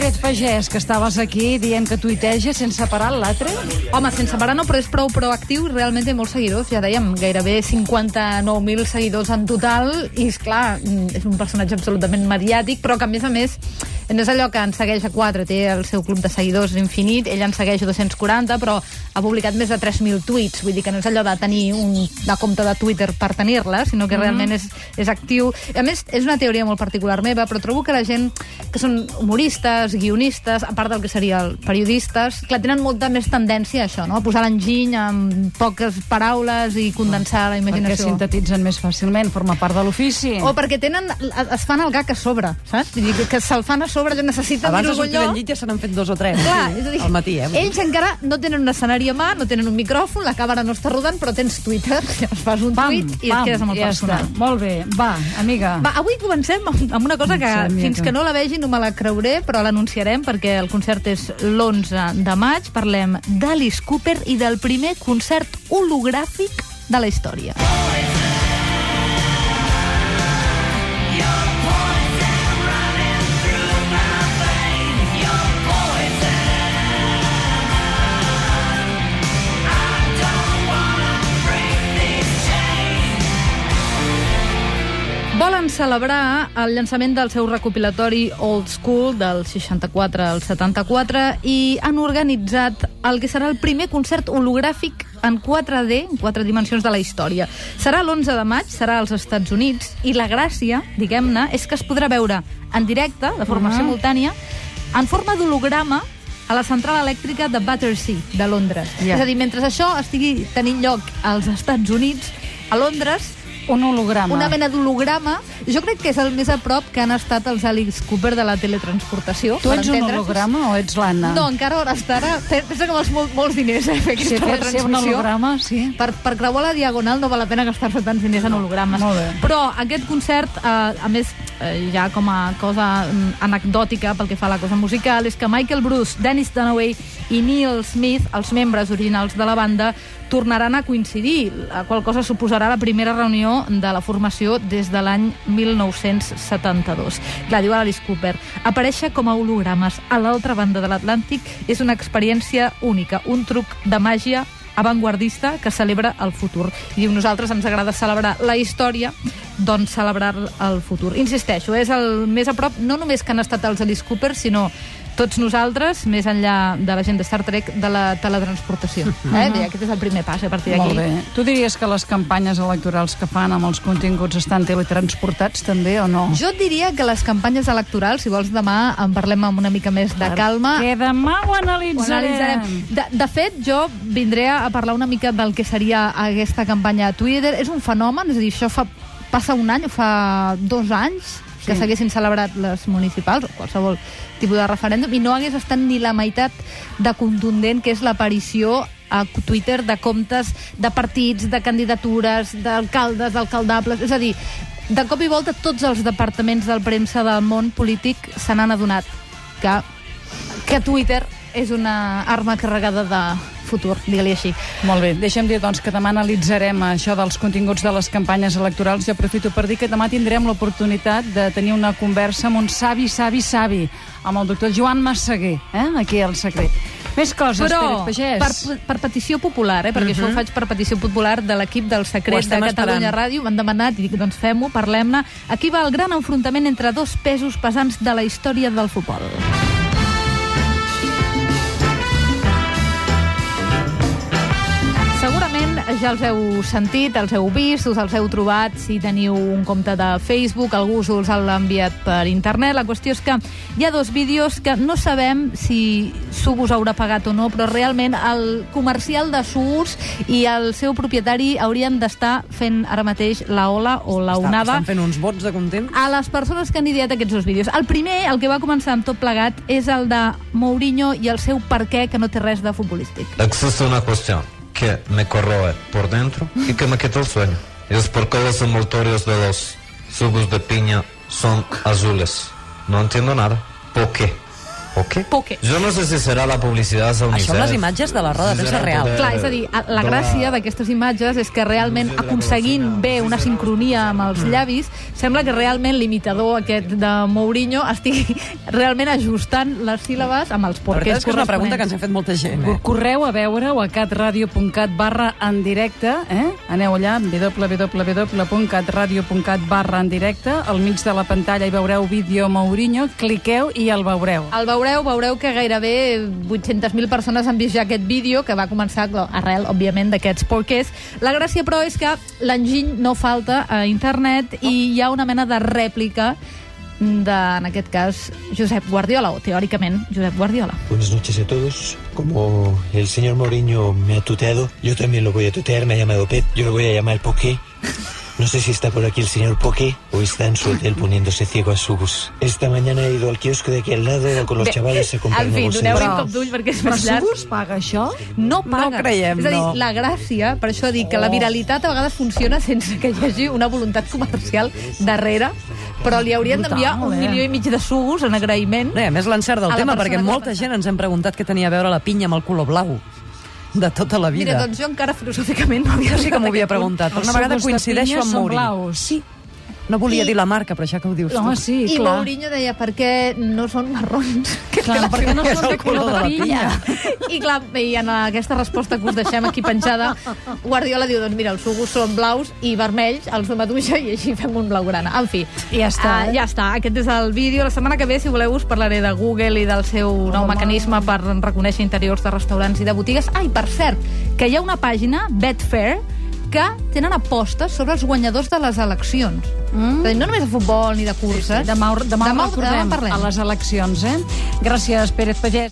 Pagès, que estaves aquí dient que tuiteja sense parar l'altre? Home, sense parar no, però és prou proactiu i realment té molts seguidors. Ja dèiem, gairebé 59.000 seguidors en total i, és clar, és un personatge absolutament mediàtic, però que, a més a més, no és allò que en segueix a 4, té el seu club de seguidors infinit, ell en segueix 240, però ha publicat més de 3.000 tuits, vull dir que no és allò de tenir un de compte de Twitter per tenir-la, sinó que mm -hmm. realment és, és actiu. A més, és una teoria molt particular meva, però trobo que la gent que són humoristes, guionistes, a part del que seria el periodistes, que tenen molta més tendència a això, no? a posar l'enginy amb poques paraules i condensar la imaginació. Perquè sintetitzen més fàcilment, forma part de l'ofici. O perquè tenen, es fan el gag a sobre, saps? Vull dir que, que se'l fan a sobre, jo necessito Abans de sortir del llit ja se n'han fet dos o tres. Clar, és a dir, al matí, eh? Ells encara no tenen un escenari a mà, no tenen un micròfon, la càmera no està rodant, però tens Twitter, llavors fas un Pam, tuit i pam, et quedes amb el ja personal. està. Molt bé, va, amiga. Va, avui comencem amb una cosa que Sí, fins que no la vegi no me la creuré, però l'anunciarem perquè el concert és l'11 de maig. Parlem d'Alice Cooper i del primer concert hologràfic de la història. Celebrar el llançament del seu recopilatori Old School del 64 al 74 i han organitzat el que serà el primer concert hologràfic en 4D, en quatre dimensions de la història. Serà l'11 de maig, serà als Estats Units, i la gràcia, diguem-ne, és que es podrà veure en directe, de forma Ah. simultània, en forma d'holograma a la central elèctrica de Battersea, de Londres. Ja. És a dir, mentre això estigui tenint lloc als Estats Units, a Londres, Un holograma. una mena d'holograma. Jo crec que és el més a prop que han estat els Alice Cooper de la teletransportació. Tu ets un holograma o ets l'Anna? No, encara hores d'ara... Pensa que vols molt, molts diners, eh, fer aquesta fer, ser un holograma, sí. Per, per creuar la diagonal no val la pena gastar-se tants diners en hologrames. molt bé. Però aquest concert, eh, a més, eh, ja com a cosa mm, anecdòtica pel que fa a la cosa musical, és que Michael Bruce, Dennis Dunaway i Neil Smith, els membres originals de la banda, tornaran a coincidir, la qual cosa suposarà la primera reunió de la formació des de l'any 1972. Clar, diu Alice Cooper, aparèixer com a hologrames a l'altra banda de l'Atlàntic és una experiència única, un truc de màgia avantguardista que celebra el futur. I diu, nosaltres ens agrada celebrar la història, doncs celebrar el futur. Insisteixo, és el més a prop, no només que han estat els Alice Cooper, sinó tots nosaltres, més enllà de la gent de Star Trek, de la teletransportació. Eh? Bé, Aquest és el primer pas, a partir Molt d'aquí. bé. Tu diries que les campanyes electorals que fan amb els continguts estan teletransportats també o no? Jo diria que les campanyes electorals, si vols demà en parlem amb una mica més de calma, Que demà ho Ho analitzarem. analitzarem. De, de fet, jo vindré a parlar una mica del que seria aquesta campanya a Twitter. És un fenomen, és a dir, això fa, passa un any o fa dos anys que Sí. s'haguessin celebrat les municipals o qualsevol tipus de referèndum i no hagués estat ni la meitat de contundent que és l'aparició a Twitter de comptes de partits, de candidatures, d'alcaldes, d'alcaldables... És a dir, de cop i volta tots els departaments del premsa del món polític se n'han adonat que que Twitter és una arma carregada de futur, digue-li així. Molt bé, deixa'm dir doncs, que demà analitzarem això dels continguts de les campanyes electorals. Jo aprofito per dir que demà tindrem l'oportunitat de tenir una conversa amb un savi, savi, savi, amb el doctor Joan Massaguer, eh? aquí al secret. Més coses, Però Pérez Pagès. per, per petició popular, eh? perquè això ho faig per petició popular de l'equip del Secret de Catalunya esperant. Ràdio, m'han demanat i dic, doncs fem-ho, parlem-ne. Aquí va el gran enfrontament entre dos pesos pesants de la història del futbol. Ja els heu sentit, els heu vist, us els heu trobat si teniu un compte de Facebook, algú us l'ha enviat per internet. La qüestió és que hi ha dos vídeos que no sabem si Sub us haurà pagat o no, però realment el comercial de Suus i el seu propietari haurien d'estar fent ara mateix la ola o la onada Estan fent uns vots de content. a les persones que han ideat aquests dos vídeos. El primer, el que va començar amb tot plegat, és el de Mourinho i el seu per què, que no té res de futbolístic. Existe una cuestión que me corroe por dentro y que me quita el sueño. Es porque los envoltorios de los jugos de piña son azules. No entiendo nada. ¿Por qué? Poké? Poké. Jo no sé si serà la publicitat a Això amb les imatges de la roda de premsa real. Clar, és a dir, la gràcia d'aquestes imatges és que realment aconseguint bé una sincronia amb els llavis, sembla que realment l'imitador aquest de Mourinho estigui realment ajustant les síl·labes amb els La porquers veritat és que és una pregunta que ens ha fet molta gent. Eh? Correu a veure-ho a catradio.cat barra en directe, eh? Aneu allà, www.catradio.cat barra en directe, al mig de la pantalla hi veureu vídeo Mourinho, cliqueu i el veureu. El veureu, veureu que gairebé 800.000 persones han vist ja aquest vídeo, que va començar arrel, òbviament, d'aquests porquers. La gràcia, però, és que l'enginy no falta a internet i hi ha una mena de rèplica de, en aquest cas, Josep Guardiola, o teòricament Josep Guardiola. Buenas noches a todos. Como el señor Mourinho me ha tuteado, yo también lo voy a tutear. Me ha llamado Pep, yo lo voy a llamar Poké. No sé si está por aquí el señor Poké o está en su hotel poniéndose ciego a su bus. Esta mañana he ido al kiosco de aquí al lado con los chavales a comprar en fi, nuevos doneu-hi un cop d'ull perquè és Però més llarg. Subus paga això? No paga. No creiem, És a dir, no. la gràcia, per això dic que la viralitat a vegades funciona sense que hi hagi una voluntat comercial darrere, però li haurien Brutal, d'enviar un eh? milió i mig de sugus en agraïment. No, i a més l'encert del A la tema, persona perquè que molta gent ens hem preguntat què tenia a veure la pinya amb el color blau de tota la vida. Mira, doncs jo encara filosòficament m'havia Jo sí que m'ho havia preguntat, però una vegada coincideixo amb són blaus. Sí. No volia I- dir la marca, però ja que ho dius No, tu. sí, I clar. Mourinho deia, per què no són marrons? Que Clar, perquè no són el de color de pinya. I clar, i en aquesta resposta que us deixem aquí penjada, Guardiola diu, doncs mira, els sugus són blaus i vermells, els de maduixa, i així fem un blaugrana. En fi, I ja està, ah, eh? ja està. Aquest és el vídeo. La setmana que ve, si voleu, us parlaré de Google i del seu nou mecanisme per reconèixer interiors de restaurants i de botigues. Ah, i per cert, que hi ha una pàgina, Betfair, que tenen apostes sobre els guanyadors de les eleccions. Mm. Dir, no només de futbol ni de curses. Demà, ho- demà, demà, recordem demà en parlem. a les eleccions, eh? Gràcies, Pérez Pagès.